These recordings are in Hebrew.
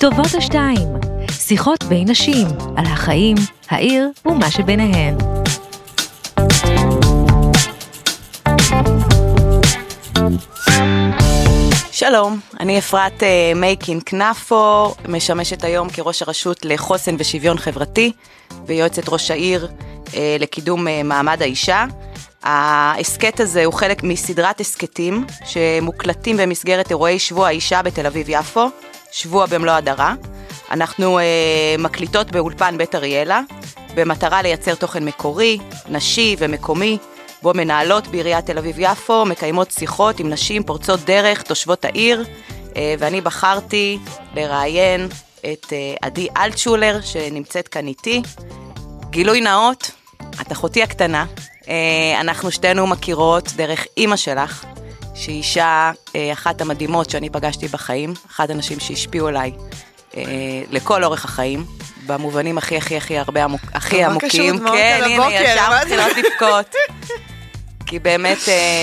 טובות השתיים, שיחות בין נשים על החיים, העיר ומה שביניהן. שלום, אני אפרת אה, מייקין כנפו, משמשת היום כראש הרשות לחוסן ושוויון חברתי ויועצת ראש העיר אה, לקידום אה, מעמד האישה. ההסכת הזה הוא חלק מסדרת הסכתים שמוקלטים במסגרת אירועי שבוע האישה בתל אביב-יפו, שבוע במלוא הדרה. אנחנו אה, מקליטות באולפן בית אריאלה, במטרה לייצר תוכן מקורי, נשי ומקומי, בו מנהלות בעיריית תל אביב-יפו מקיימות שיחות עם נשים פורצות דרך, תושבות העיר, אה, ואני בחרתי לראיין את אה, עדי אלטשולר, שנמצאת כאן איתי. גילוי נאות, את אחותי הקטנה, אה, אנחנו שתינו מכירות דרך אימא שלך, שהיא אישה אה, אחת המדהימות שאני פגשתי בחיים, אחת הנשים שהשפיעו עליי אה, לכל אורך החיים, במובנים הכי הכי הכי הרבה עמוק, הכי עמוקים. כן, הנה, ישר מתחילות לבכות. כי באמת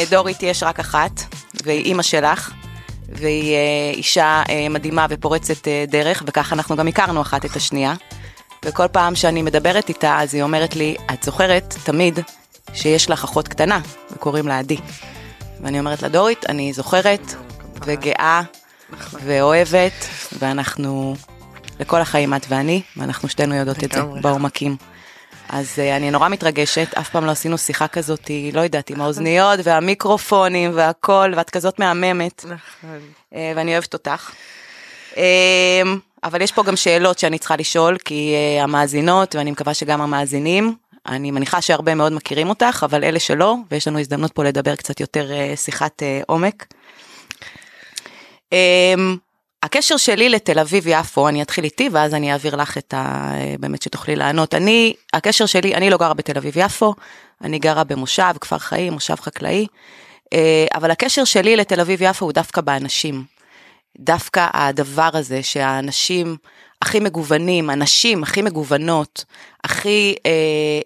דורית יש רק אחת, והיא אימא שלך, והיא אישה מדהימה ופורצת דרך, וככה אנחנו גם הכרנו אחת את השנייה. וכל פעם שאני מדברת איתה, אז היא אומרת לי, את זוכרת תמיד שיש לך אחות קטנה, וקוראים לה עדי. ואני אומרת לה, דורית, אני זוכרת וגאה ואוהבת, ואנחנו, לכל החיים את ואני, ואנחנו שתינו יודעות את זה בעומקים. אז uh, אני נורא מתרגשת, אף פעם לא עשינו שיחה כזאת, לא יודעת, עם האוזניות והמיקרופונים והכל, ואת כזאת מהממת. נכון. Uh, ואני אוהבת אותך. Uh, אבל יש פה גם שאלות שאני צריכה לשאול, כי uh, המאזינות, ואני מקווה שגם המאזינים, אני מניחה שהרבה מאוד מכירים אותך, אבל אלה שלא, ויש לנו הזדמנות פה לדבר קצת יותר uh, שיחת uh, עומק. Um, הקשר שלי לתל אביב-יפו, אני אתחיל איתי ואז אני אעביר לך את ה... באמת שתוכלי לענות. אני, הקשר שלי, אני לא גרה בתל אביב-יפו, אני גרה במושב, כפר חיים, מושב חקלאי, אבל הקשר שלי לתל אביב-יפו הוא דווקא באנשים. דווקא הדבר הזה שהאנשים הכי מגוונים, הנשים הכי מגוונות, הכי אה,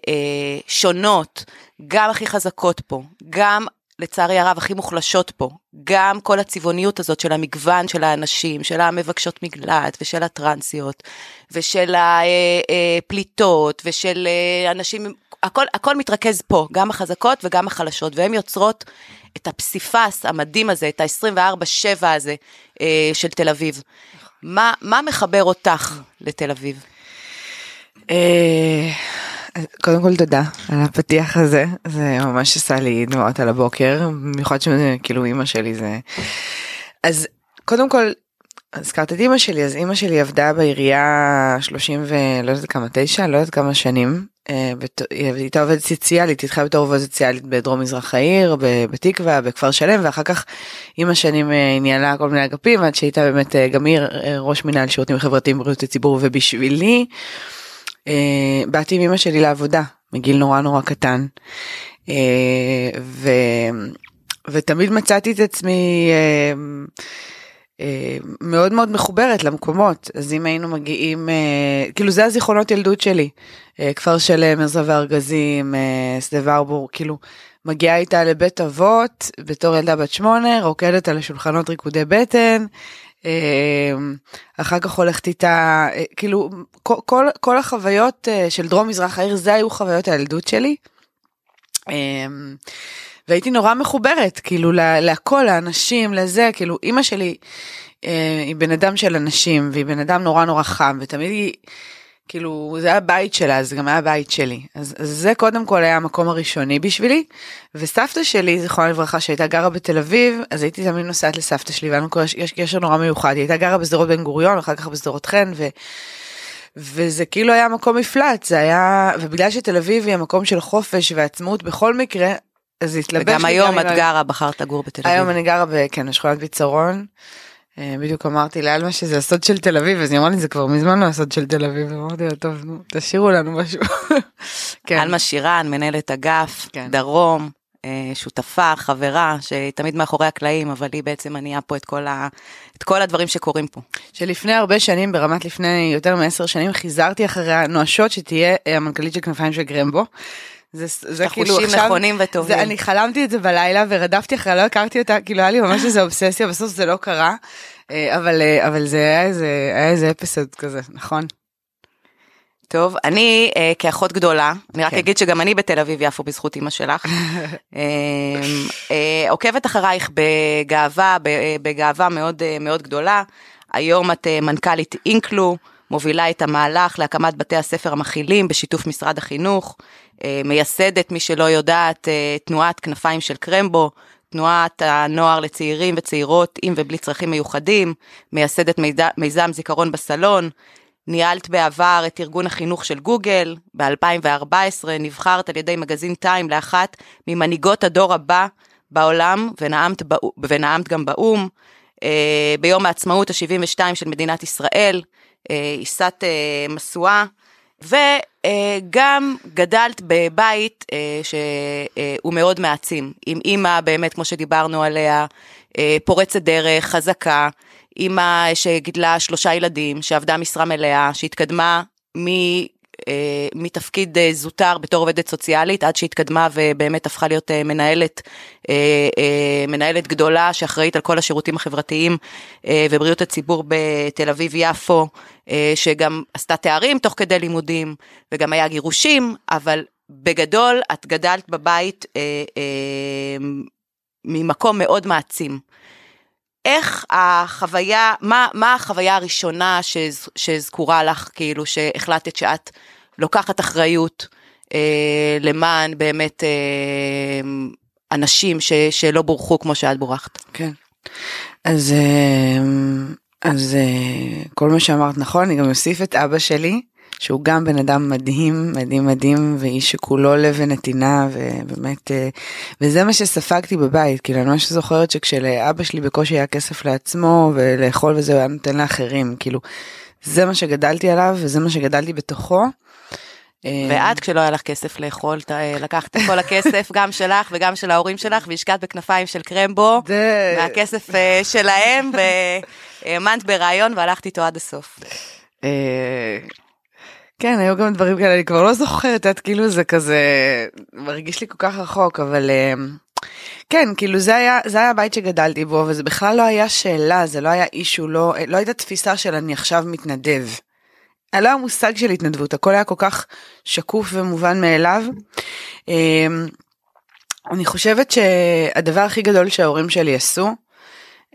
אה, שונות, גם הכי חזקות פה, גם לצערי הרב הכי מוחלשות פה, גם כל הצבעוניות הזאת של המגוון של האנשים, של המבקשות מקלט ושל הטרנסיות ושל הפליטות אה, ושל אה, אנשים, הכל, הכל מתרכז פה, גם החזקות וגם החלשות, והן יוצרות את הפסיפס המדהים הזה, את ה-24-7 הזה אה, של תל אביב. מה, מה מחבר אותך לתל אביב? אה, קודם כל תודה על הפתיח הזה, זה ממש עשה לי דמעות על הבוקר, במיוחד שכאילו אימא שלי זה... אז קודם כל, הזכרת את אימא שלי, אז אימא שלי עבדה בעירייה 30 ולא יודעת כמה, 9, לא יודעת כמה שנים, היא הייתה עובדת סוציאלית, התחילה בתור עובדת סוציאלית בדרום מזרח העיר, בתקווה, בכפר שלם, ואחר כך עם השנים אה, היא ניהלה כל מיני אגפים, עד שהייתה באמת אה, גם היא ראש מנהל שירותים חברתיים בריאות הציבור, ובשבילי באתי עם אמא שלי לעבודה מגיל נורא נורא קטן, ו, ותמיד מצאתי את עצמי מאוד מאוד מחוברת למקומות אז אם היינו מגיעים כאילו זה הזיכרונות ילדות שלי אה, כפר שלם, עזרא וארגזים, אה, שדה ורבור, כאילו, מגיעה איתה לבית אבות בתור ילדה בת שמונה, רוקדת על השולחנות ריקודי בטן, אה, אחר כך הולכת איתה, כאילו, כל, כל, כל החוויות של דרום מזרח העיר, זה היו חוויות הילדות שלי. והייתי נורא מחוברת, כאילו, להכל, לאנשים, לזה, כאילו, אימא שלי היא בן אדם של אנשים, והיא בן אדם נורא נורא חם, ותמיד היא... כאילו זה היה בית שלה זה גם היה בית שלי. אז, אז זה קודם כל היה המקום הראשוני בשבילי וסבתא שלי זיכרונה לברכה שהייתה גרה בתל אביב אז הייתי תמיד נוסעת לסבתא שלי והיה יש קשר נורא מיוחד. היא הייתה גרה בשדרות בן גוריון אחר כך בשדרות חן ו... וזה כאילו היה מקום מפלט זה היה ובגלל שתל אביב היא המקום של חופש ועצמאות בכל מקרה אז התלבש וגם היום את גרה בחרת לגור בתל אביב היום אני גרה כן, בשכונת ביצרון. אה, בדיוק אמרתי לאלמה שזה הסוד של תל אביב אז היא אמרה לי זה כבר מזמן לא הסוד של תל אביב אמרתי לה טוב נו תשאירו לנו משהו. כן. אלמה שירן מנהלת אגף כן. דרום אה, שותפה חברה שתמיד מאחורי הקלעים אבל היא בעצם מניעה פה את כל, ה, את כל הדברים שקורים פה. שלפני הרבה שנים ברמת לפני יותר מעשר שנים חיזרתי אחריה נואשות שתהיה אה, המנכ"לית של כנפיים של גרמבו. זה, זה כאילו עכשיו, נכונים וטובים. זה, אני חלמתי את זה בלילה ורדפתי אחריה, לא הכרתי אותה, כאילו היה לי ממש איזה אובססיה, בסוף זה לא קרה. אה, אבל, אה, אבל זה היה איזה, היה איזה אפיסוד כזה, נכון? טוב, אני אה, כאחות גדולה, אני רק כן. אגיד שגם אני בתל אביב יפו בזכות אמא שלך, אה, אה, עוקבת אחרייך בגאווה, אה, בגאווה מאוד אה, מאוד גדולה. היום את אה, מנכ"לית אינקלו, מובילה את המהלך להקמת בתי הספר המכילים בשיתוף משרד החינוך, מייסדת, מי שלא יודעת, אה, תנועת כנפיים של קרמבו, תנועת הנוער לצעירים וצעירות עם ובלי צרכים מיוחדים, מייסדת מיז- מיזם זיכרון בסלון, ניהלת בעבר את ארגון החינוך של גוגל, ב-2014 נבחרת על ידי מגזין טיים לאחת ממנהיגות הדור הבא בעולם, ונאמת, בא- ונאמת גם באו"ם. אה, ביום העצמאות ה-72 של מדינת ישראל, אה, עיסת אה, משואה, וגם גדלת בבית אה, שהוא מאוד מעצים, עם אימא באמת, כמו שדיברנו עליה, אה, פורצת דרך, חזקה, אימא שגידלה שלושה ילדים, שעבדה משרה מלאה, שהתקדמה מ... אה, מתפקיד אה, זוטר בתור עובדת סוציאלית עד שהתקדמה ובאמת הפכה להיות אה, מנהלת, מנהלת גדולה שאחראית על כל השירותים החברתיים ובריאות הציבור בתל אביב יפו, שגם עשתה תארים תוך כדי לימודים וגם היה גירושים, אבל בגדול את גדלת בבית ממקום מאוד מעצים. איך החוויה, מה, מה החוויה הראשונה שז, שזכורה לך, כאילו שהחלטת שאת לוקחת אחריות אה, למען באמת אה, אנשים ש, שלא בורחו כמו שאת בורחת? כן. אז, אה, אז אה, כל מה שאמרת נכון, אני גם אוסיף את אבא שלי, שהוא גם בן אדם מדהים, מדהים מדהים, ואיש שכולו לב ונתינה, ובאמת, אה, וזה מה שספגתי בבית, כאילו אני ממש זוכרת שכשלאבא שלי בקושי היה כסף לעצמו, ולאכול וזה, הוא היה נותן לאחרים, כאילו, זה מה שגדלתי עליו, וזה מה שגדלתי בתוכו. אה, ואת, כשלא היה לך כסף לאכול, ת- לקחת את כל הכסף, גם שלך וגם של ההורים שלך, והשקעת בכנפיים של קרמבו. מהכסף אה, שלהם, והאמנת ברעיון והלכת איתו עד הסוף. אה, כן, היו גם דברים כאלה, אני כבר לא זוכרת, את כאילו זה כזה, מרגיש לי כל כך רחוק, אבל אה, כן, כאילו זה היה, זה היה הבית שגדלתי בו, וזה בכלל לא היה שאלה, זה לא היה אישו, לא, לא הייתה תפיסה של אני עכשיו מתנדב. לא היה מושג של התנדבות, הכל היה כל כך שקוף ומובן מאליו. אה, אני חושבת שהדבר הכי גדול שההורים שלי עשו,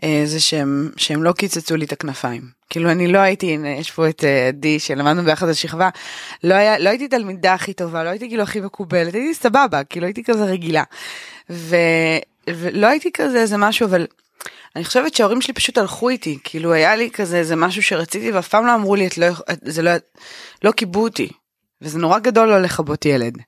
אה, זה שהם, שהם לא קיצצו לי את הכנפיים. כאילו אני לא הייתי, הנה יש פה את אה, עדי שלמדנו ביחד השכבה, לא, היה, לא הייתי תלמידה הכי טובה, לא הייתי כאילו הכי מקובלת, הייתי סבבה, כאילו הייתי כזה רגילה. ו, ולא הייתי כזה איזה משהו, אבל אני חושבת שההורים שלי פשוט הלכו איתי, כאילו היה לי כזה איזה משהו שרציתי ואף פעם לא אמרו לי, את לא, את, זה לא, לא קיבו אותי. וזה נורא גדול לא לכבות ילד.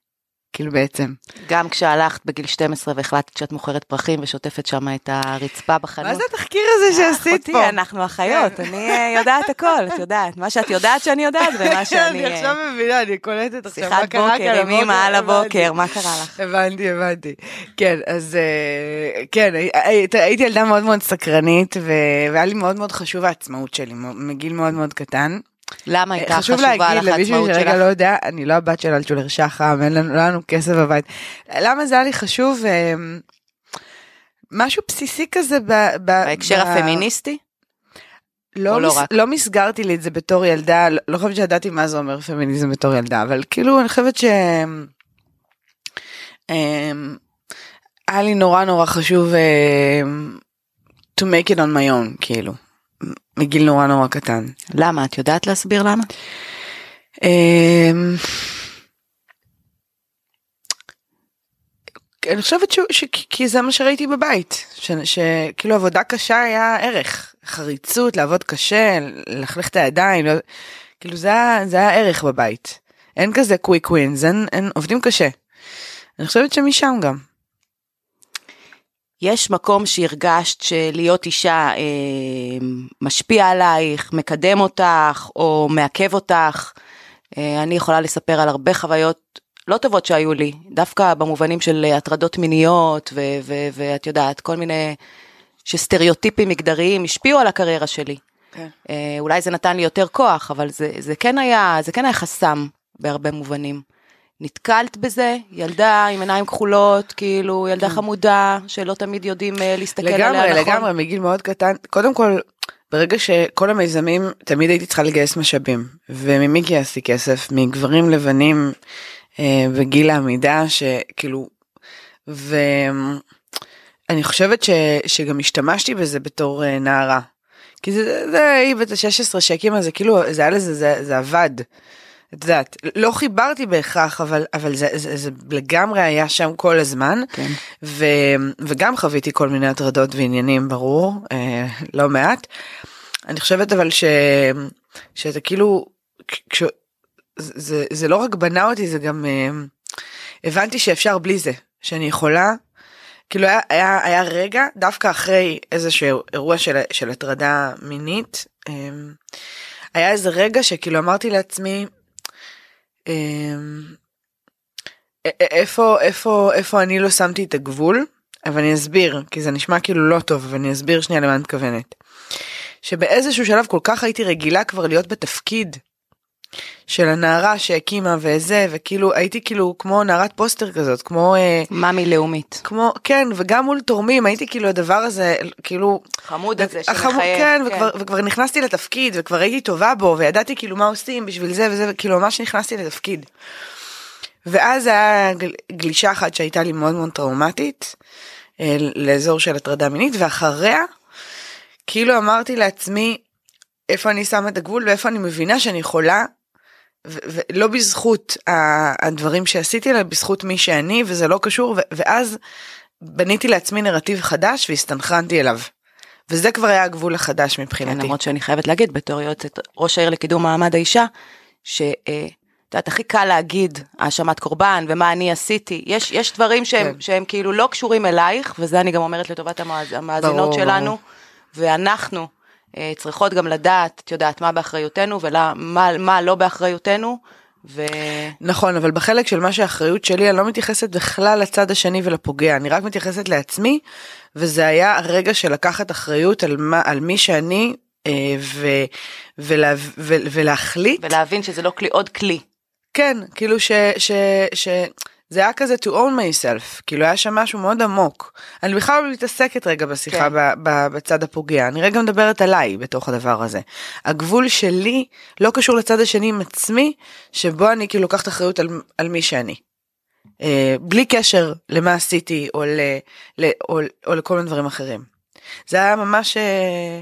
כאילו בעצם. גם כשהלכת בגיל 12 והחלטת שאת מוכרת פרחים ושוטפת שם את הרצפה בחנות. מה זה התחקיר הזה שעשית אחותי, פה? אנחנו אחיות, אני אה, יודעת הכל, את יודעת. מה שאת יודעת שאני יודעת ומה שאני... אני עכשיו אה, מבינה, אני קולטת עכשיו מה שיחת קרה בוקר כאן עם אמא על. הבוקר, מה קרה לך? הבנתי, הבנתי. כן, אז אה, כן, הי- הי- הייתי ילדה מאוד מאוד סקרנית, והיה לי מאוד מאוד חשוב העצמאות שלי, מגיל מאוד מאוד קטן. למה הייתה חשוב חשובה להגיד לך למישהו העצמאות שרגע שלך? לא יודע, אני לא הבת של אלטשולר שחם, אין לנו, לא לנו כסף בבית. למה זה היה לי חשוב? אה, משהו בסיסי כזה ב... ב- בהקשר ב- הפמיניסטי? לא, לא מס... רק? לא מסגרתי לי את זה בתור ילדה, לא, לא חושבת שידעתי מה זה אומר פמיניזם בתור ילדה, אבל כאילו אני חושבת ש... אמ, היה לי נורא נורא חשוב to make it on my own, כאילו, מגיל נורא נורא קטן. למה? את יודעת להסביר למה? אמ, אני חושבת ש... ש... כי זה מה שראיתי בבית. שכאילו עבודה קשה היה ערך, חריצות, לעבוד קשה, ללכלך את הידיים, לא... כאילו זה זה היה ערך בבית. אין כזה קוויק ווינס, עובדים קשה. אני חושבת שמשם גם. יש מקום שהרגשת שלהיות אישה אה, משפיע עלייך, מקדם אותך או מעכב אותך. אה, אני יכולה לספר על הרבה חוויות לא טובות שהיו לי, דווקא במובנים של הטרדות מיניות ו- ו- ואת יודעת, כל מיני שסטריאוטיפים מגדריים השפיעו על הקריירה שלי. כן. אה, אולי זה נתן לי יותר כוח, אבל זה, זה, כן היה, זה כן היה חסם בהרבה מובנים. נתקלת בזה? ילדה עם עיניים כחולות, כאילו ילדה חמודה, שלא תמיד יודעים אה, להסתכל עליה נכון. לגמרי, לגמרי, מגיל מאוד קטן. קודם כל, ברגע שכל המיזמים תמיד הייתי צריכה לגייס משאבים וממי גייסתי כסף מגברים לבנים אה, בגיל העמידה שכאילו ואני חושבת ש, שגם השתמשתי בזה בתור אה, נערה. כי זה, זה היא בת ה-16 שהקימה זה כאילו זה היה לזה זה, זה עבד. את יודעת לא חיברתי בהכרח אבל אבל זה, זה, זה לגמרי היה שם כל הזמן כן. ו, וגם חוויתי כל מיני הטרדות ועניינים ברור אה, לא מעט. אני חושבת אבל ש, שזה כאילו כש, זה, זה לא רק בנה אותי זה גם אה, הבנתי שאפשר בלי זה שאני יכולה כאילו היה, היה, היה רגע דווקא אחרי איזשהו אירוע של, של הטרדה מינית אה, היה איזה רגע שכאילו אמרתי לעצמי איפה איפה איפה אני לא שמתי את הגבול אבל אני אסביר כי זה נשמע כאילו לא טוב אבל אני אסביר שנייה למה אני מתכוונת. שבאיזשהו שלב כל כך הייתי רגילה כבר להיות בתפקיד של הנערה שהקימה וזה וכאילו הייתי כאילו כמו נערת פוסטר כזאת כמו אה, מאמי לאומית. כמו כן וגם מול תורמים הייתי כאילו הדבר הזה כאילו חמוד הזה שמחייב. כן, וכבר, וכבר נכנסתי לתפקיד וכבר הייתי טובה בו וידעתי כאילו מה עושים בשביל זה וזה וכאילו ממש נכנסתי לתפקיד. ואז היה גל- גלישה אחת שהייתה לי מאוד מאוד טראומטית אה, לאזור של הטרדה מינית ואחריה כאילו אמרתי לעצמי איפה אני שמה את הגבול ואיפה אני מבינה שאני יכולה ולא בזכות הדברים שעשיתי אלא בזכות מי שאני וזה לא קשור ואז בניתי לעצמי נרטיב חדש והסתנכרנתי אליו. וזה כבר היה הגבול החדש כן, מבחינתי. למרות שאני חייבת להגיד בתור יועצת ראש העיר לקידום מעמד האישה, שאת יודעת הכי קל להגיד האשמת קורבן ומה אני עשיתי, יש, יש דברים שהם, כן. שהם כאילו לא קשורים אלייך, וזה אני גם אומרת לטובת המאז, המאזינות ברור, שלנו, ברור. ואנחנו אה, צריכות גם לדעת, את יודעת, מה באחריותנו ומה מה לא באחריותנו, ו... נכון אבל בחלק של מה שהאחריות שלי אני לא מתייחסת בכלל לצד השני ולפוגע אני רק מתייחסת לעצמי וזה היה הרגע של לקחת אחריות על מה על מי שאני אה, ו, ולה, ו, ולהחליט ולהבין שזה לא כלי, עוד כלי. כן כאילו ש, ש, ש, זה היה כזה to own myself כאילו היה שם משהו מאוד עמוק אני בכלל לא מתעסקת רגע בשיחה כן. ב, בצד הפוגע אני רגע מדברת עליי בתוך הדבר הזה הגבול שלי לא קשור לצד השני עם עצמי שבו אני כאילו לוקחת אחריות על, על מי שאני. אה, בלי קשר למה עשיתי או, ל, ל, או, או לכל מיני דברים אחרים. זה היה ממש אה,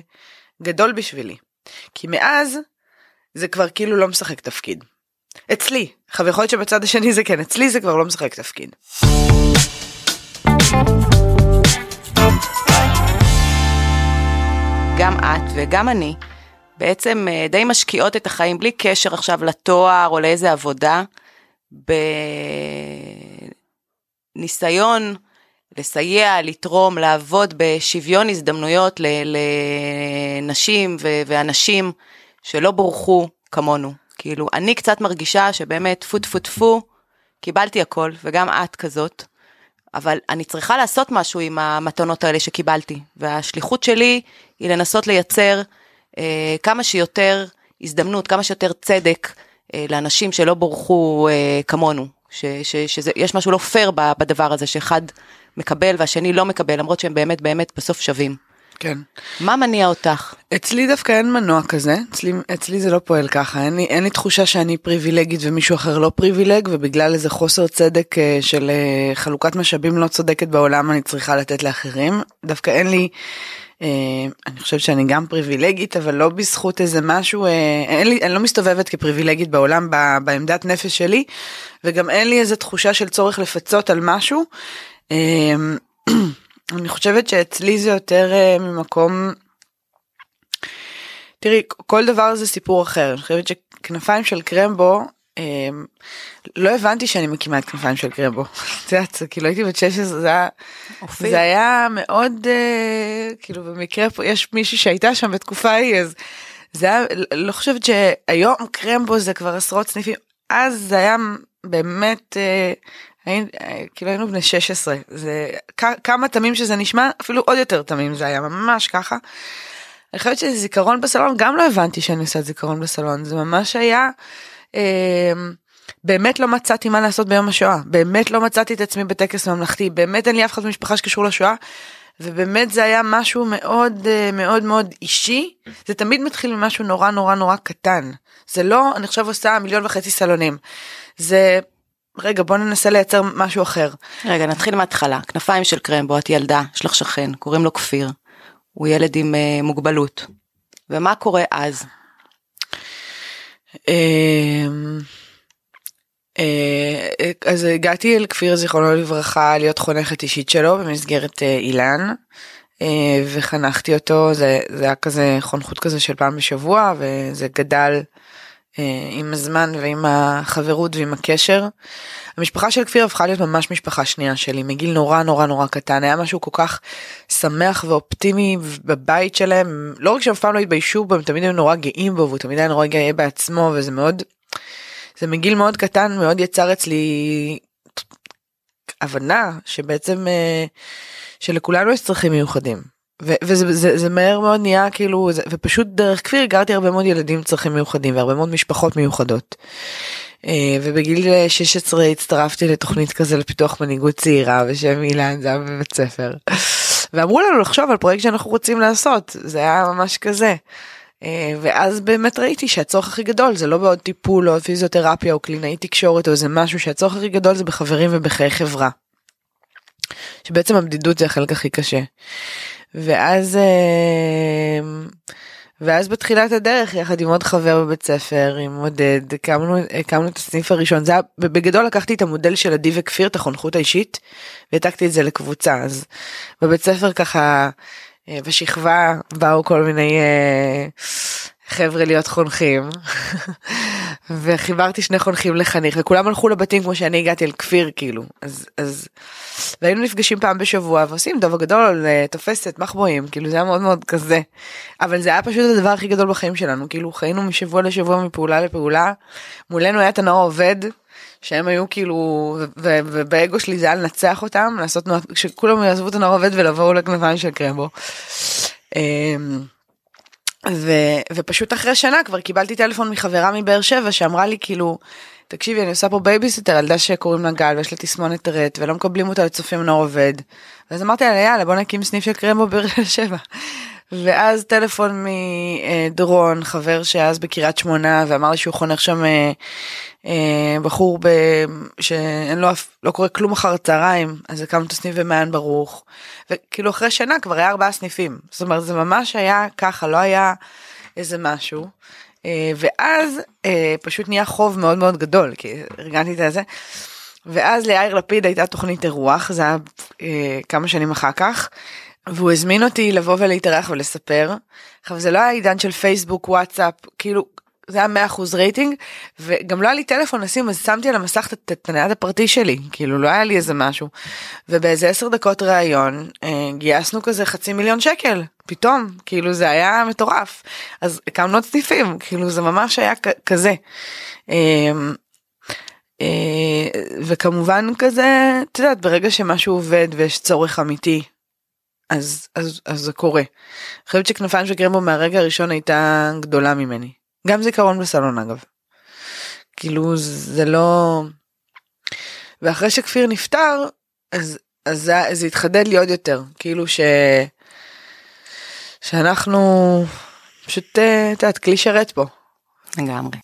גדול בשבילי כי מאז זה כבר כאילו לא משחק תפקיד. אצלי, עכשיו יכול להיות שבצד השני זה כן, אצלי זה כבר לא משחק תפקיד. גם את וגם אני בעצם אה, די משקיעות את החיים בלי קשר עכשיו לתואר או לאיזה עבודה, בניסיון לסייע, לתרום, לעבוד בשוויון הזדמנויות לנשים ואנשים שלא בורחו כמונו. כאילו, אני קצת מרגישה שבאמת טפו טפו טפו, קיבלתי הכל, וגם את כזאת. אבל אני צריכה לעשות משהו עם המתנות האלה שקיבלתי, והשליחות שלי היא לנסות לייצר אה, כמה שיותר הזדמנות, כמה שיותר צדק אה, לאנשים שלא בורחו אה, כמונו, שיש משהו לא פייר בדבר הזה, שאחד מקבל והשני לא מקבל, למרות שהם באמת באמת בסוף שווים. כן. מה מניע אותך? אצלי דווקא אין מנוע כזה, אצלי, אצלי זה לא פועל ככה, אין לי, אין לי תחושה שאני פריבילגית ומישהו אחר לא פריבילג, ובגלל איזה חוסר צדק אה, של אה, חלוקת משאבים לא צודקת בעולם אני צריכה לתת לאחרים, דווקא אין לי, אה, אני חושבת שאני גם פריבילגית, אבל לא בזכות איזה משהו, אה, אין לי, אני לא מסתובבת כפריבילגית בעולם ב, בעמדת נפש שלי, וגם אין לי איזה תחושה של צורך לפצות על משהו. אה, אני חושבת שאצלי זה יותר uh, ממקום תראי כל דבר זה סיפור אחר אני חושבת שכנפיים של קרמבו um, לא הבנתי שאני מקימה את כנפיים של קרמבו. את יודעת כאילו הייתי בת 16 זה. זה היה מאוד uh, כאילו במקרה פה יש מישהי שהייתה שם בתקופה ההיא אז זה היה לא חושבת שהיום קרמבו זה כבר עשרות סניפים אז זה היה באמת uh, היינו, כאילו היינו בני 16 זה כמה תמים שזה נשמע אפילו עוד יותר תמים זה היה ממש ככה. אני חושבת שזה זיכרון בסלון גם לא הבנתי שאני עושה זיכרון בסלון זה ממש היה אה, באמת לא מצאתי מה לעשות ביום השואה באמת לא מצאתי את עצמי בטקס ממלכתי באמת אין לי אף אחד במשפחה שקשור לשואה ובאמת זה היה משהו מאוד אה, מאוד מאוד אישי, זה תמיד מתחיל ממשהו נורא נורא נורא קטן. זה לא, אני עכשיו עושה מיליון וחצי סלונים. זה, רגע בוא ננסה לייצר משהו אחר. רגע, נתחיל מההתחלה. כנפיים של קרמבו, את ילדה, יש לך שכן, קוראים לו כפיר. הוא ילד עם uh, מוגבלות. ומה קורה אז? אמ, אה, אז הגעתי אל כפיר זיכרונו לברכה להיות חונכת אישית שלו במסגרת אה, אילן אה, וחנכתי אותו זה, זה היה כזה חונכות כזה של פעם בשבוע וזה גדל עם הזמן ועם החברות ועם הקשר. המשפחה של כפיר הפכה להיות ממש משפחה שנייה שלי מגיל נורא נורא נורא קטן היה משהו כל כך שמח ואופטימי בבית שלהם לא רק שהם אף פעם לא התביישו בו הם תמיד היו נורא גאים בו והוא תמיד היה נורא גאה בעצמו וזה מאוד זה מגיל מאוד קטן מאוד יצר אצלי הבנה שבעצם אה, שלכולנו יש צרכים מיוחדים. וזה זה, זה מהר מאוד נהיה כאילו זה, ופשוט דרך כפיר הכרתי הרבה מאוד ילדים צרכים מיוחדים והרבה מאוד משפחות מיוחדות. אה, ובגיל 16 הצטרפתי לתוכנית כזה לפיתוח מנהיגות צעירה בשם אילן זה היה בבית ספר. ואמרו לנו לחשוב על פרויקט שאנחנו רוצים לעשות זה היה ממש כזה. אה, ואז באמת ראיתי שהצורך הכי גדול זה לא בעוד טיפול או פיזיותרפיה או קלינאי תקשורת או איזה משהו שהצורך הכי גדול זה בחברים ובחיי חברה. שבעצם הבדידות זה החלק הכי קשה. ואז אה, ואז בתחילת הדרך יחד עם עוד חבר בבית ספר עם עודד הקמנו הקמנו את הסניף הראשון. זה היה בגדול לקחתי את המודל של עדי וכפיר את החונכות האישית והעתקתי את זה לקבוצה. אז בבית ספר ככה אה, בשכבה באו כל מיני אה, חבר'ה להיות חונכים. וחיברתי שני חונכים לחניך וכולם הלכו לבתים כמו שאני הגעתי אל כפיר כאילו. אז אז והיינו נפגשים פעם בשבוע ועושים דוב הגדול אה, תופסת מחבואים כאילו זה היה מאוד מאוד כזה. אבל זה היה פשוט הדבר הכי גדול בחיים שלנו כאילו חיינו משבוע לשבוע מפעולה לפעולה. מולנו היה את הנוער עובד שהם היו כאילו והאגו שלי זה היה לנצח אותם לעשות שכולם יעזבו את הנוער עובד ויבואו לכנפיים של קרמבו. ו, ופשוט אחרי שנה כבר קיבלתי טלפון מחברה מבאר שבע שאמרה לי כאילו תקשיבי אני עושה פה בייביסיטר ילדה שקוראים לה גל ויש לה תסמונת רט ולא מקבלים אותה לצופים נוער עובד. אז אמרתי לה יאללה בוא נקים סניף של קרמבו באר שבע. ואז טלפון מדרון חבר שאז בקריית שמונה ואמר לי שהוא חונך שם אה, אה, בחור ב... שאין לו אף לא קורה כלום אחר הצהריים אז הקמנו את הסניף במעיין ברוך וכאילו אחרי שנה כבר היה ארבעה סניפים זאת אומרת זה ממש היה ככה לא היה איזה משהו. אה, ואז פשוט נהיה חוב מאוד מאוד גדול כי ארגנתי את זה. ואז ליאיר לפיד הייתה תוכנית אירוח זה היה כמה שנים אחר כך. והוא הזמין אותי לבוא ולהתארח ולספר. עכשיו זה לא היה עידן של פייסבוק וואטסאפ כאילו זה היה 100% רייטינג וגם לא היה לי טלפון לשים אז שמתי על המסך את הנייד הפרטי שלי כאילו לא היה לי איזה משהו. ובאיזה 10 דקות ראיון אה, גייסנו כזה חצי מיליון שקל פתאום כאילו זה היה מטורף אז הקמנו עוד סניפים כאילו זה ממש היה כזה. אה, אה, וכמובן כזה את יודעת ברגע שמשהו עובד ויש צורך אמיתי אז, אז, אז זה קורה. אני חושבת שכנפיים של קרמבו מהרגע הראשון הייתה גדולה ממני. גם זיכרון בסלון אגב. כאילו זה לא... ואחרי שכפיר נפטר, אז, אז זה, זה התחדד לי עוד יותר. כאילו ש... שאנחנו פשוט, אה, את יודעת, כלי שרת פה. לגמרי.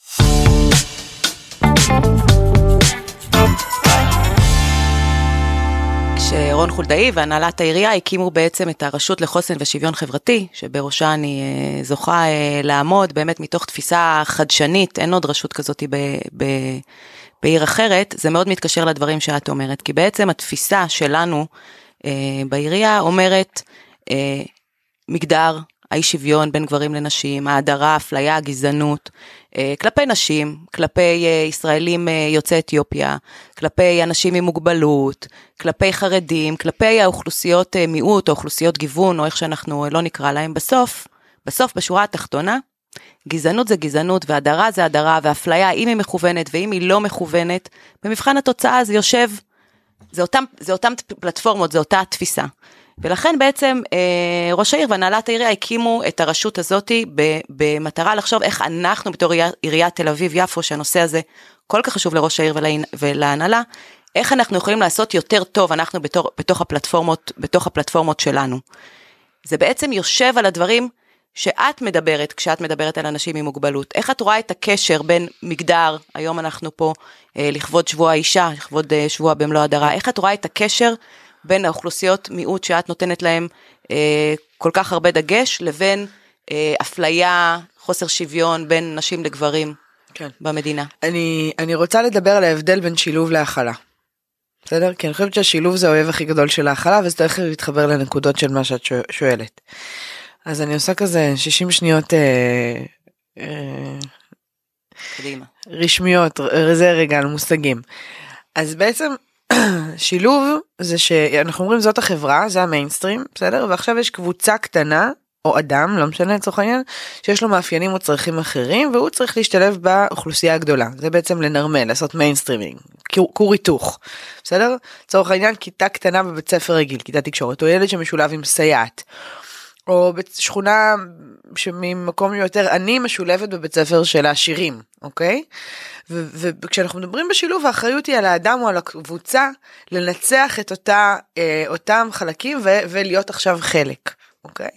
שרון חולדאי והנהלת העירייה הקימו בעצם את הרשות לחוסן ושוויון חברתי, שבראשה אני אה, זוכה אה, לעמוד, באמת מתוך תפיסה חדשנית, אין עוד רשות כזאת ב, ב, בעיר אחרת, זה מאוד מתקשר לדברים שאת אומרת, כי בעצם התפיסה שלנו אה, בעירייה אומרת מגדר, האי שוויון בין גברים לנשים, ההדרה, אפליה, גזענות, אה, כלפי נשים, כלפי אה, ישראלים אה, יוצאי אתיופיה, כלפי אנשים עם מוגבלות, כלפי חרדים, כלפי האוכלוסיות מיעוט או אוכלוסיות גיוון או איך שאנחנו לא נקרא להם בסוף, בסוף בשורה התחתונה, גזענות זה גזענות והדרה זה הדרה ואפליה אם היא מכוונת ואם היא לא מכוונת, במבחן התוצאה זה יושב, זה אותם, זה אותם פלטפורמות, זה אותה התפיסה. ולכן בעצם אה, ראש העיר והנהלת העירייה הקימו את הרשות הזאתי במטרה לחשוב איך אנחנו בתור עיריית תל אביב יפו שהנושא הזה כל כך חשוב לראש העיר ולה, ולהנהלה, איך אנחנו יכולים לעשות יותר טוב, אנחנו בתור, בתוך הפלטפורמות, בתוך הפלטפורמות שלנו. זה בעצם יושב על הדברים שאת מדברת, כשאת מדברת על אנשים עם מוגבלות. איך את רואה את הקשר בין מגדר, היום אנחנו פה אה, לכבוד שבוע האישה, לכבוד אה, שבוע במלוא הדרה, איך את רואה את הקשר בין האוכלוסיות מיעוט שאת נותנת להם אה, כל כך הרבה דגש, לבין אה, אפליה, חוסר שוויון בין נשים לגברים כן. במדינה? אני, אני רוצה לדבר על ההבדל בין שילוב להכלה. בסדר? כי אני חושבת שהשילוב זה האויב הכי גדול של ההכלה, וזה תכף להתחבר לנקודות של מה שאת שואלת. אז אני עושה כזה 60 שניות אה, אה, קדימה. רשמיות, זה רגע על מושגים. אז בעצם שילוב זה שאנחנו אומרים זאת החברה, זה המיינסטרים, בסדר? ועכשיו יש קבוצה קטנה או אדם, לא משנה לצורך העניין, שיש לו מאפיינים או צרכים אחרים והוא צריך להשתלב באוכלוסייה הגדולה. זה בעצם לנרמל, לעשות mainstreaming, כור היתוך, בסדר? לצורך העניין כיתה קטנה בבית ספר רגיל, כיתה תקשורת, או ילד שמשולב עם סייעת. או בשכונה שממקום יותר עני משולבת בבית ספר של העשירים, אוקיי? וכשאנחנו מדברים בשילוב האחריות היא על האדם או על הקבוצה לנצח את אותה, אה, אותם חלקים ו- ולהיות עכשיו חלק, אוקיי?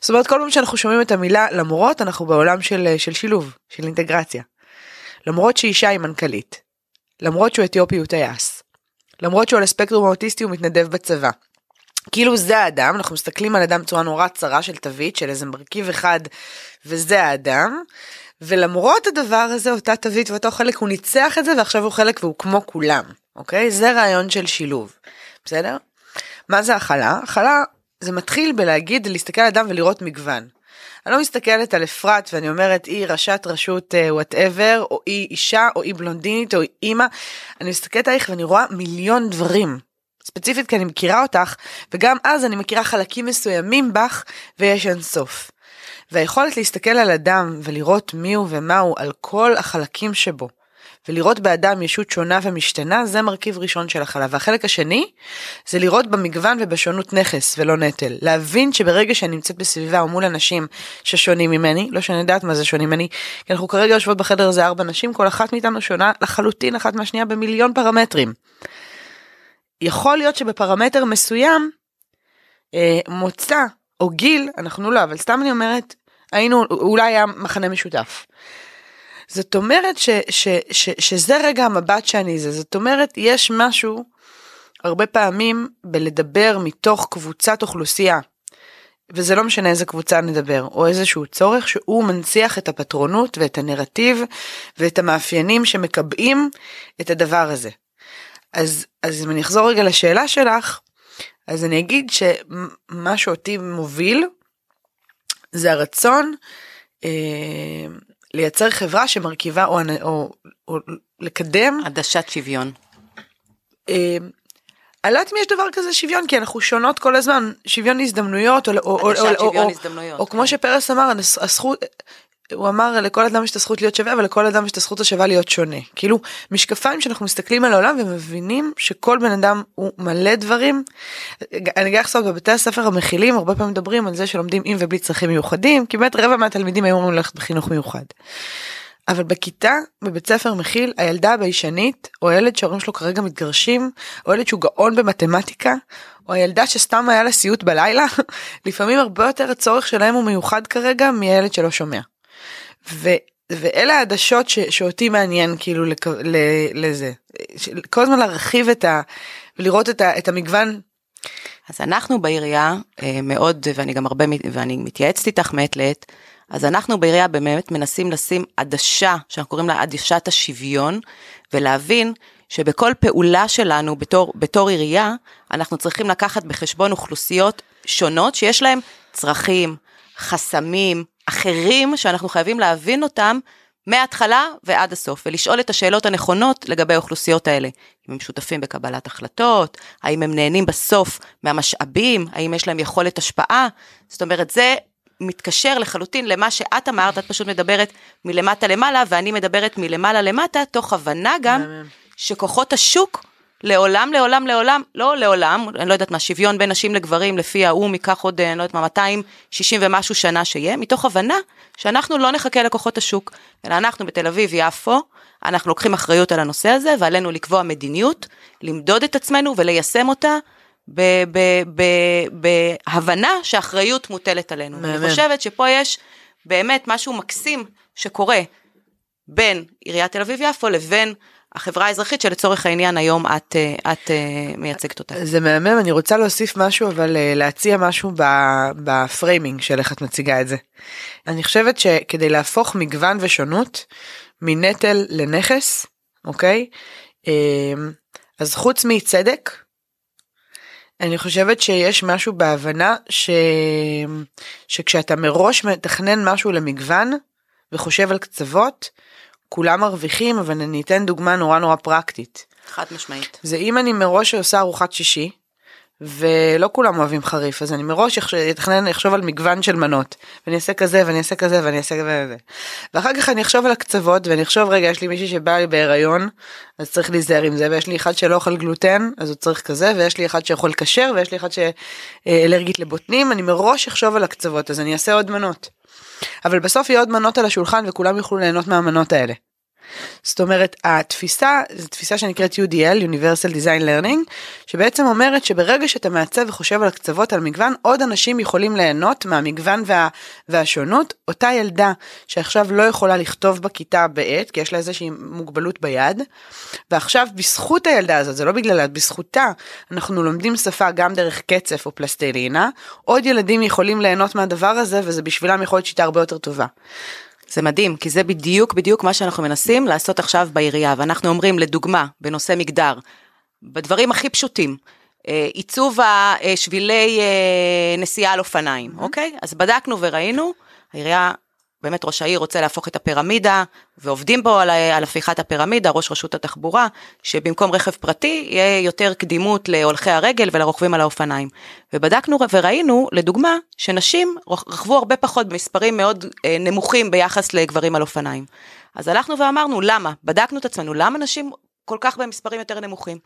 זאת אומרת כל פעם שאנחנו שומעים את המילה למרות אנחנו בעולם של, של שילוב, של אינטגרציה. למרות שאישה היא מנכ"לית, למרות שהוא אתיופי הוא טייס, למרות שהוא על הספקטרום האוטיסטי הוא מתנדב בצבא. כאילו זה האדם, אנחנו מסתכלים על אדם בצורה נורא צרה של תווית, של איזה מרכיב אחד, וזה האדם. ולמרות הדבר הזה, אותה תווית ואותו חלק, הוא ניצח את זה, ועכשיו הוא חלק והוא כמו כולם, אוקיי? זה רעיון של שילוב, בסדר? מה זה הכלה? הכלה זה מתחיל בלהגיד, להסתכל על אדם ולראות מגוון. אני לא מסתכלת על אפרת ואני אומרת היא ראשת רשות whatever, uh, או היא אישה, או היא בלונדינית, או היא אימא. אני מסתכלת עליך ואני רואה מיליון דברים. ספציפית כי אני מכירה אותך, וגם אז אני מכירה חלקים מסוימים בך, ויש אין סוף. והיכולת להסתכל על אדם ולראות מי הוא ומה הוא על כל החלקים שבו, ולראות באדם ישות שונה ומשתנה, זה מרכיב ראשון של הכלה. והחלק השני, זה לראות במגוון ובשונות נכס ולא נטל. להבין שברגע שאני נמצאת בסביבה או מול אנשים ששונים ממני, לא שאני יודעת מה זה שונים ממני, כי אנחנו כרגע יושבות בחדר הזה ארבע נשים, כל אחת מאיתנו שונה לחלוטין אחת מהשנייה במיליון פרמטרים. יכול להיות שבפרמטר מסוים אה, מוצא או גיל, אנחנו לא, אבל סתם אני אומרת, היינו, אולי היה מחנה משותף. זאת אומרת ש, ש, ש, שזה רגע המבט שאני זה, זאת אומרת יש משהו הרבה פעמים בלדבר מתוך קבוצת אוכלוסייה, וזה לא משנה איזה קבוצה נדבר, או איזשהו צורך שהוא מנציח את הפטרונות ואת הנרטיב ואת המאפיינים שמקבעים את הדבר הזה. אז, אז אם אני אחזור רגע לשאלה שלך, אז אני אגיד שמה שאותי מוביל זה הרצון אה, לייצר חברה שמרכיבה או, או, או לקדם עדשת שוויון. אה, אני לא יודעת אם יש דבר כזה שוויון כי אנחנו שונות כל הזמן שוויון הזדמנויות או, או, או, או, או, או, או כמו כן. שפרס אמר הזכות הוא אמר לכל אדם יש את הזכות להיות שווה אבל לכל אדם יש את הזכות השווה להיות שונה כאילו משקפיים שאנחנו מסתכלים על העולם ומבינים שכל בן אדם הוא מלא דברים. אני אגיד לך בבתי הספר המכילים הרבה פעמים מדברים על זה שלומדים עם ובלי צרכים מיוחדים כי באמת רבע מהתלמידים היו אמורים ללכת בחינוך מיוחד. אבל בכיתה בבית ספר מכיל הילדה הביישנית או ילד שההורים שלו כרגע מתגרשים או ילד שהוא גאון במתמטיקה או הילדה שסתם היה לה סיוט בלילה לפעמים הרבה יותר הצורך שלהם הוא מיוחד כרגע מילד שלא שומע. ו, ואלה העדשות ש, שאותי מעניין כאילו לכ, ל, לזה. כל הזמן להרחיב את ה... ולראות את, ה, את המגוון. אז אנחנו בעירייה אה, מאוד, ואני גם הרבה, ואני מתייעצת איתך מעת לעת, אז אנחנו בעירייה באמת מנסים לשים עדשה, שאנחנו קוראים לה עדשת השוויון, ולהבין שבכל פעולה שלנו בתור, בתור עירייה, אנחנו צריכים לקחת בחשבון אוכלוסיות שונות שיש להם צרכים, חסמים, אחרים שאנחנו חייבים להבין אותם מההתחלה ועד הסוף, ולשאול את השאלות הנכונות לגבי האוכלוסיות האלה. אם הם שותפים בקבלת החלטות, האם הם נהנים בסוף מהמשאבים, האם יש להם יכולת השפעה. זאת אומרת, זה מתקשר לחלוטין למה שאת אמרת, את פשוט מדברת מלמטה למעלה, ואני מדברת מלמעלה למטה, תוך הבנה גם שכוחות השוק לעולם, לעולם, לעולם, לא לעולם, אני לא יודעת מה, שוויון בין נשים לגברים לפי האו"ם ייקח עוד, אני לא יודעת מה, 260 ומשהו שנה שיהיה, מתוך הבנה שאנחנו לא נחכה לכוחות השוק, אלא אנחנו בתל אביב, יפו, אנחנו לוקחים אחריות על הנושא הזה, ועלינו לקבוע מדיניות, למדוד את עצמנו וליישם אותה בהבנה שאחריות מוטלת עלינו. אני חושבת שפה יש באמת משהו מקסים שקורה בין עיריית תל אביב-יפו לבין החברה האזרחית שלצורך העניין היום את, אה, את אה, מייצגת אותה. זה מהמם, אני רוצה להוסיף משהו, אבל אה, להציע משהו בפריימינג של איך את מציגה את זה. אני חושבת שכדי להפוך מגוון ושונות מנטל לנכס, אוקיי? אה, אז חוץ מצדק, אני חושבת שיש משהו בהבנה ש... שכשאתה מראש מתכנן משהו למגוון וחושב על קצוות, כולם מרוויחים, אבל אני אתן דוגמה נורא נורא פרקטית. חד משמעית. זה אם אני מראש עושה ארוחת שישי, ולא כולם אוהבים חריף, אז אני מראש אתכנן, אחשוב על מגוון של מנות, ואני אעשה כזה, ואני אעשה כזה, ואני אעשה כזה. ואחר כך אני אחשוב על הקצוות, ואני אחשוב, רגע, יש לי מישהי שבאה לי בהיריון, אז צריך להיזהר עם זה, ויש לי אחד שלא אוכל גלוטן, אז הוא צריך כזה, ויש לי אחד שאוכל כשר, ויש לי אחד שאלרגית לבוטנים, אני מראש אחשוב על הקצוות, אז אני אעשה עוד מנות. אבל בסוף יהיו עוד מנות על השולחן, וכולם יוכלו ליהנות מהמנות האלה. זאת אומרת התפיסה זו תפיסה שנקראת UDL Universal Design Learning שבעצם אומרת שברגע שאתה מעצב וחושב על הקצוות על מגוון עוד אנשים יכולים ליהנות מהמגוון וה, והשונות אותה ילדה שעכשיו לא יכולה לכתוב בכיתה בעט כי יש לה איזושהי מוגבלות ביד ועכשיו בזכות הילדה הזאת זה לא בגללה בזכותה אנחנו לומדים שפה גם דרך קצף או פלסטלינה עוד ילדים יכולים ליהנות מהדבר הזה וזה בשבילם יכול להיות שיטה הרבה יותר טובה. זה מדהים, כי זה בדיוק בדיוק מה שאנחנו מנסים לעשות עכשיו בעירייה, ואנחנו אומרים לדוגמה, בנושא מגדר, בדברים הכי פשוטים, אה, עיצוב השבילי אה, נסיעה על אופניים, אוקיי? אז בדקנו וראינו, העירייה, באמת ראש העיר רוצה להפוך את הפירמידה, ועובדים בו על, על הפיכת הפירמידה, ראש רשות התחבורה, שבמקום רכב פרטי יהיה יותר קדימות להולכי הרגל ולרוכבים על האופניים. ובדקנו וראינו, לדוגמה, שנשים רכבו הרבה פחות במספרים מאוד אה, נמוכים ביחס לגברים על אופניים. אז הלכנו ואמרנו, למה? בדקנו את עצמנו, למה נשים כל כך במספרים יותר נמוכים?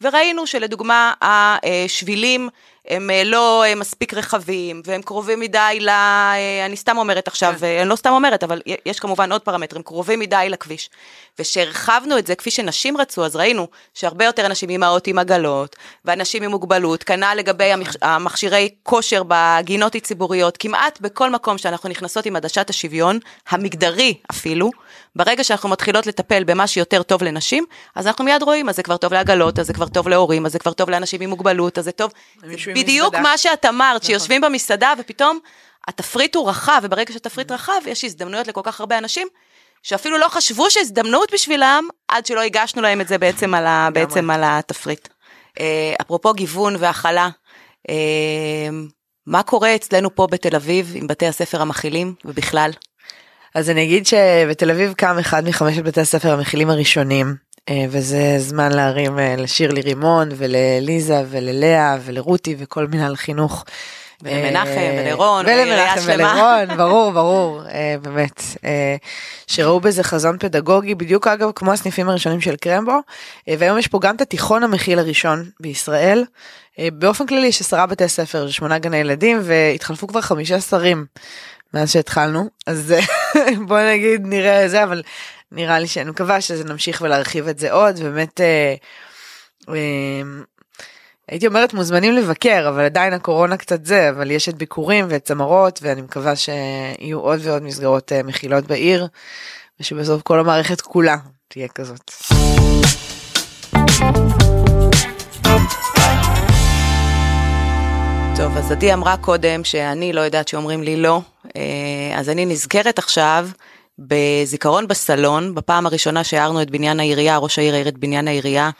וראינו שלדוגמה, השבילים הם אה, לא אה, מספיק רחבים, והם קרובים מדי ל... אה, אני סתם אומרת עכשיו, אה, אני לא סתם אומרת, אבל יש כמובן עוד פרמטרים, קרובים מדי לכביש. וכשהרחבנו את זה כפי שנשים רצו, אז ראינו שהרבה יותר אנשים אימהות עם עגלות, ואנשים עם מוגבלות, כנ"ל לגבי המכ... המכשירי כושר בגינות הציבוריות, כמעט בכל מקום שאנחנו נכנסות עם עדשת השוויון, המגדרי אפילו, ברגע שאנחנו מתחילות לטפל במה שיותר טוב לנשים, אז אנחנו מיד רואים, אז זה כבר טוב לעגלות, אז זה כבר טוב להורים, אז זה כבר טוב לאנשים עם מוגבלות, אז זה טוב. מישהו עם בדיוק. מה שאת אמרת, שיושבים במסעדה ופתאום התפריט הוא רחב, וברגע שהתפריט רחב, יש הזדמנויות לכל כך הרבה אנשים, שאפילו לא חשבו שהזדמנות בשבילם, עד שלא הגשנו להם את זה בעצם על, ה, בעצם על התפריט. אה, אפרופו גיוון והכלה, אה, מה קורה אצלנו פה בתל אביב עם בתי הספר המכילים ובכלל? אז אני אגיד שבתל אביב קם אחד מחמשת בתי הספר המכילים הראשונים וזה זמן להרים אה, לשירלי רימון ולליזה וללאה ולרותי וכל מנהל חינוך. ולמנחם אה, ולרון, ולעירייה ולמנחם. ולרון, ברור ברור אה, באמת אה, שראו בזה חזון פדגוגי בדיוק אגב כמו הסניפים הראשונים של קרמבו אה, והיום יש פה גם את התיכון המכיל הראשון בישראל. אה, באופן כללי יש עשרה בתי ספר שמונה גני ילדים והתחלפו כבר חמישה שרים מאז שהתחלנו אז אה, בוא נגיד נראה זה אבל נראה לי שאני מקווה שזה נמשיך ולהרחיב את זה עוד באמת. אה, אה, הייתי אומרת מוזמנים לבקר אבל עדיין הקורונה קצת זה אבל יש את ביקורים ואת צמרות ואני מקווה שיהיו עוד ועוד מסגרות אה, מכילות בעיר ושבסוף כל המערכת כולה תהיה כזאת. טוב, אז עדי אמרה קודם שאני לא יודעת שאומרים לי לא, אה, אז אני נזכרת עכשיו בזיכרון בסלון, בפעם הראשונה שהערנו את בניין העירייה, ראש העיר העיר את בניין העירייה,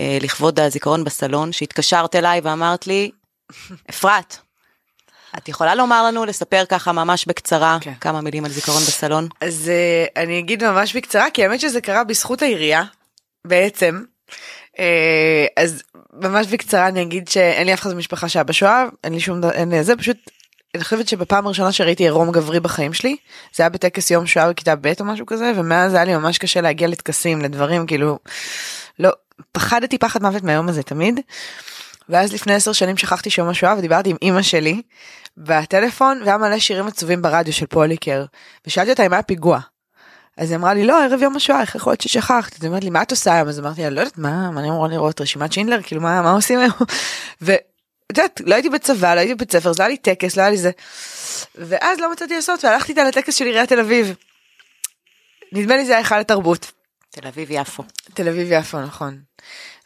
אה, לכבוד הזיכרון בסלון, שהתקשרת אליי ואמרת לי, אפרת, את יכולה לומר לנו, לספר ככה ממש בקצרה, כן. כמה מילים על זיכרון בסלון? אז אה, אני אגיד ממש בקצרה כי האמת שזה קרה בזכות העירייה בעצם. אה, אז ממש בקצרה אני אגיד שאין לי אף אחד במשפחה שהיה בשואה אין לי שום דבר אין לי זה פשוט. אני חושבת שבפעם הראשונה שראיתי עירום גברי בחיים שלי זה היה בטקס יום שואה בכיתה ב' או משהו כזה ומאז היה לי ממש קשה להגיע לטקסים לדברים כאילו לא פחדתי פחד מוות מהיום הזה תמיד. ואז לפני עשר שנים שכחתי שיום השואה ודיברתי עם אימא שלי בטלפון והיה מלא שירים עצובים ברדיו של פוליקר ושאלתי אותה אם היה פיגוע. אז היא אמרה לי לא ערב יום השואה איך יכול להיות ששכחת אז היא אמרת לי מה את עושה היום אז אמרתי לה לא יודעת מה מה אני אמורה לראות רשימת שינדלר כאילו מה מה עושים היום. ואת יודעת לא הייתי בצבא לא הייתי בבית ספר זה היה לי טקס לא היה לי זה. ואז לא מצאתי לעשות והלכתי איתה לטקס של עיריית תל אביב. נדמה לי זה היה היכל התרבות. תל אביב יפו. תל אביב יפו נכון.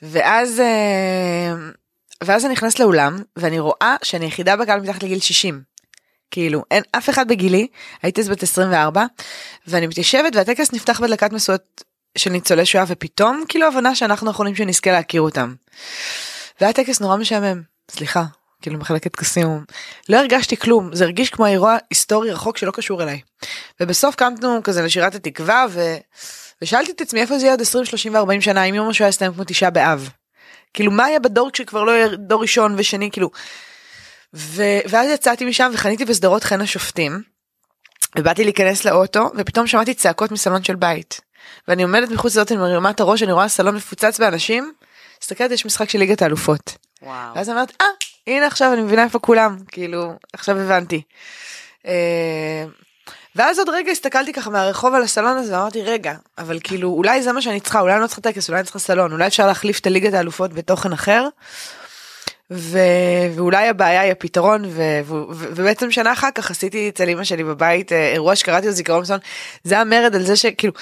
ואז אה, ואז אני נכנסת לאולם ואני רואה שאני יחידה בקהל מתחת לגיל 60. כאילו אין אף אחד בגילי הייתי אז בת 24 ואני מתיישבת והטקס נפתח בהדלקת משואות של ניצולי שואה ופתאום כאילו הבנה שאנחנו האחרונים שנזכה להכיר אותם. והיה טקס נורא משעמם סליחה כאילו מחלקת טקסים לא הרגשתי כלום זה הרגיש כמו אירוע היסטורי רחוק שלא קשור אליי. ובסוף קמנו כזה לשירת התקווה ו... ושאלתי את עצמי איפה זה יהיה עוד 20 30 ו40 שנה אם יום השואה יסתיים כמו תשעה באב. כאילו מה היה בדור כשכבר לא יהיה דור ראשון ושני כאילו. ו... ואז יצאתי משם וחניתי בשדרות חן השופטים. ובאתי להיכנס לאוטו ופתאום שמעתי צעקות מסלון של בית. ואני עומדת מחוץ לאוטו, אני מרימה את הראש, אני רואה סלון מפוצץ באנשים. מסתכלת יש משחק של ליגת האלופות. וואו. ואז אמרת אה הנה עכשיו אני מבינה איפה כולם כאילו עכשיו הבנתי. אה, ואז עוד רגע הסתכלתי ככה מהרחוב על הסלון הזה ואמרתי רגע אבל כאילו אולי זה מה שאני צריכה אולי אני לא צריכה טקס אולי אני צריכה סלון אולי אפשר להחליף את הליגת האלופות בתוכן אחר. ו... ואולי הבעיה היא הפתרון ו... ו... ו... ובעצם שנה אחר כך עשיתי אצל אמא שלי בבית אה, אירוע שקראתי לו זיכרון מסוים זה המרד על זה שכאילו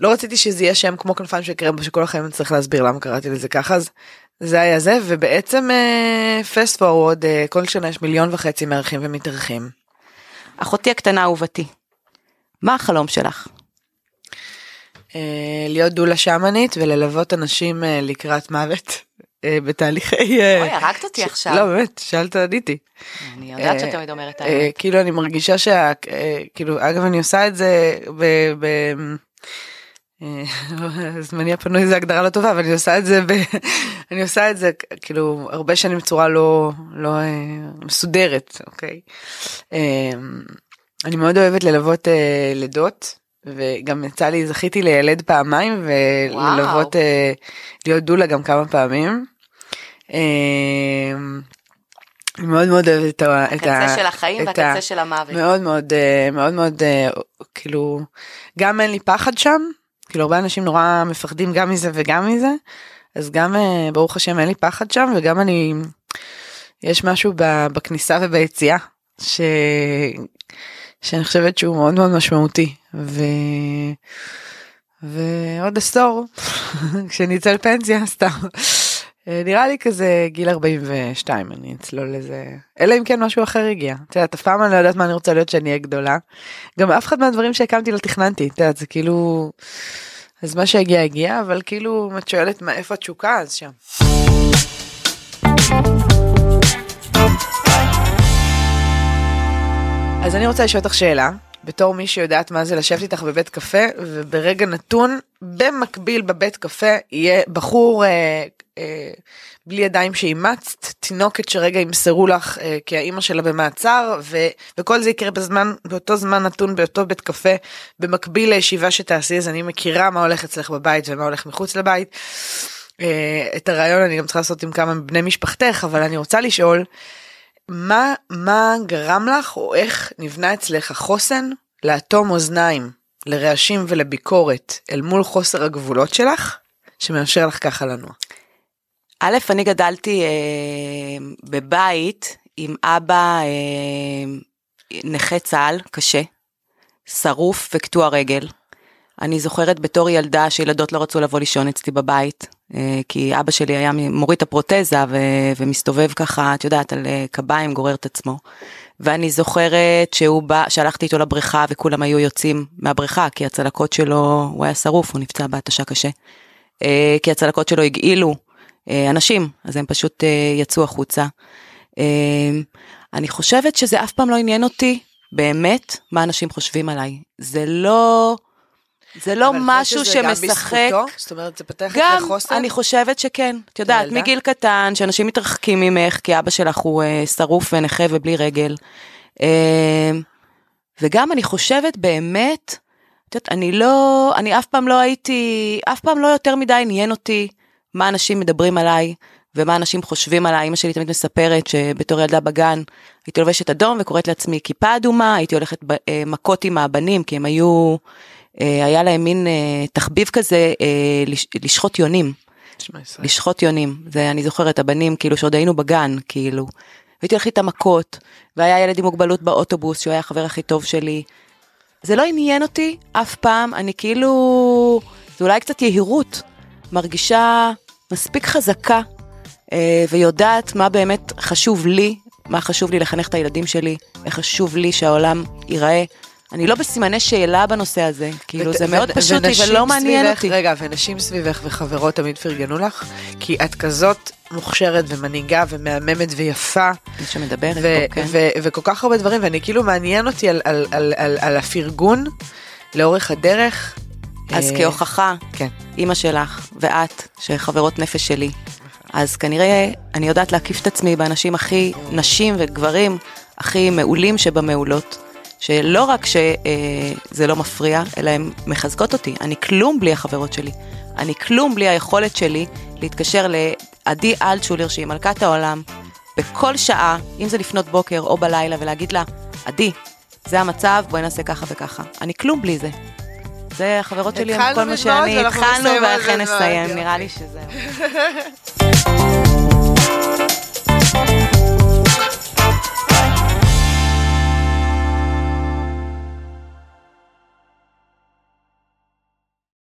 לא רציתי שזה יהיה שם כמו כנפיים של קרמבו שכל החיים אני צריך להסביר למה קראתי לזה ככה אז זה היה זה ובעצם פסט uh, פורוורד uh, כל שנה יש מיליון וחצי מארחים ומתארחים. אחותי הקטנה אהובתי. מה החלום שלך? Uh, להיות דולה שמאנית וללוות אנשים uh, לקראת מוות uh, בתהליכי... אוי, הרגת אותי עכשיו. לא באמת, שאלת עניתי. אני יודעת שאת תמיד אומרת אה, האמת. כאילו אני מרגישה שה... אה, כאילו אגב אני עושה את זה ב... אה, זמני הפנוי זה הגדרה לא טובה אבל אני עושה את זה ב... אני עושה את זה כאילו הרבה שנים בצורה לא לא אה, מסודרת אוקיי. אה, אני מאוד אוהבת ללוות לידות וגם יצא לי זכיתי לילד פעמיים וללוות להיות דולה גם כמה פעמים. אני מאוד מאוד אוהבת את ה... הקצה של החיים והקצה של המוות. מאוד מאוד מאוד מאוד כאילו גם אין לי פחד שם כאילו הרבה אנשים נורא מפחדים גם מזה וגם מזה אז גם אה, ברוך השם אין לי פחד שם וגם אני יש משהו בכניסה וביציאה ש... שאני חושבת שהוא מאוד מאוד משמעותי ו... ועוד עשור כשאני אצא לפנסיה סתם. אה, נראה לי כזה גיל 42 אני אצלול לזה אלא אם כן משהו אחר הגיע את יודעת אף פעם אני לא יודעת מה אני רוצה להיות שאני אהיה גדולה. גם אף אחד מהדברים שהקמתי לא תכננתי את יודעת זה כאילו אז מה שהגיע הגיע אבל כאילו אם את שואלת מה איפה התשוקה אז שם. אז אני רוצה לשאול אותך שאלה בתור מי שיודעת מה זה לשבת איתך בבית קפה וברגע נתון במקביל בבית קפה יהיה בחור אה, אה, בלי ידיים שאימצת תינוקת שרגע ימסרו לך אה, כי האימא שלה במעצר ו, וכל זה יקרה בזמן באותו זמן נתון באותו בית קפה במקביל לישיבה שתעשי אז אני מכירה מה הולך אצלך בבית ומה הולך מחוץ לבית. אה, את הרעיון אני גם צריכה לעשות עם כמה מבני משפחתך אבל אני רוצה לשאול מה מה גרם לך או איך נבנה אצלך החוסן לאטום אוזניים לרעשים ולביקורת אל מול חוסר הגבולות שלך שמאפשר לך ככה לנוע. א', אני גדלתי אה, בבית עם אבא אה, נכה צה"ל קשה, שרוף וקטוע רגל. אני זוכרת בתור ילדה שילדות לא רצו לבוא לישון אצלי בבית, כי אבא שלי היה מוריד את הפרוטזה ו- ומסתובב ככה, את יודעת, על אה, קביים, גורר את עצמו. ואני זוכרת שהוא בא, שהלכתי איתו לבריכה וכולם היו יוצאים מהבריכה, כי הצלקות שלו, הוא היה שרוף, הוא נפצע בהתשה קשה. אה, כי הצלקות שלו הגעילו אה, אנשים, אז הם פשוט אה, יצאו החוצה. אה, אני חושבת שזה אף פעם לא עניין אותי באמת מה אנשים חושבים עליי. זה לא, זה לא אבל את משהו חושבת שזה גם שמשחק. בזכותו? זאת אומרת זה פתח גם, אצלך חוסן? אני חושבת שכן. את יודעת? מגיל קטן, שאנשים מתרחקים ממך, כי אבא שלך הוא אה, שרוף ונכה ובלי רגל. אה, וגם אני חושבת באמת, את יודעת, אני לא, אני אף פעם לא הייתי, אף פעם לא יותר מדי עניין אותי מה אנשים מדברים עליי ומה אנשים חושבים עליי. אמא שלי תמיד מספרת שבתור ילדה בגן הייתי לובשת אדום וקוראת לעצמי כיפה אדומה, הייתי הולכת אה, מכות עם הבנים כי הם היו, היה להם מין אה, תחביב כזה אה, לש- לשחוט יונים. לשחוט יונים, זה אני זוכרת הבנים כאילו שעוד היינו בגן כאילו, והייתי הולכת איתם מכות, והיה ילד עם מוגבלות באוטובוס שהוא היה החבר הכי טוב שלי. זה לא עניין אותי אף פעם, אני כאילו, זה אולי קצת יהירות, מרגישה מספיק חזקה אה, ויודעת מה באמת חשוב לי, מה חשוב לי לחנך את הילדים שלי, איך חשוב לי שהעולם ייראה. אני לא בסימני שאלה בנושא הזה, כאילו ות- זה מאוד ו- פשוט לי ולא מעניין אותי. רגע, ונשים סביבך וחברות תמיד פרגנו לך? כי את כזאת מוכשרת ומנהיגה ומהממת ויפה. מי שמדברת ו- פה, כן. ו- וכל כך הרבה דברים, ואני כאילו מעניין אותי על, על, על, על, על הפרגון לאורך הדרך. אז אה, כהוכחה, כן. אימא שלך ואת, שחברות נפש שלי, אז כנראה אני יודעת להקיף את עצמי באנשים הכי נשים וגברים הכי מעולים שבמעולות. שלא רק שזה לא מפריע, אלא הן מחזקות אותי. אני כלום בלי החברות שלי. אני כלום בלי היכולת שלי להתקשר לעדי אלטשולר, שהיא מלכת העולם, בכל שעה, אם זה לפנות בוקר או בלילה, ולהגיד לה, עדי, זה המצב, בואי נעשה ככה וככה. אני כלום בלי זה. זה החברות שלי, הם כל מה שאני, התחלנו ואכן בדמעות, נסיים. נראה לי שזה...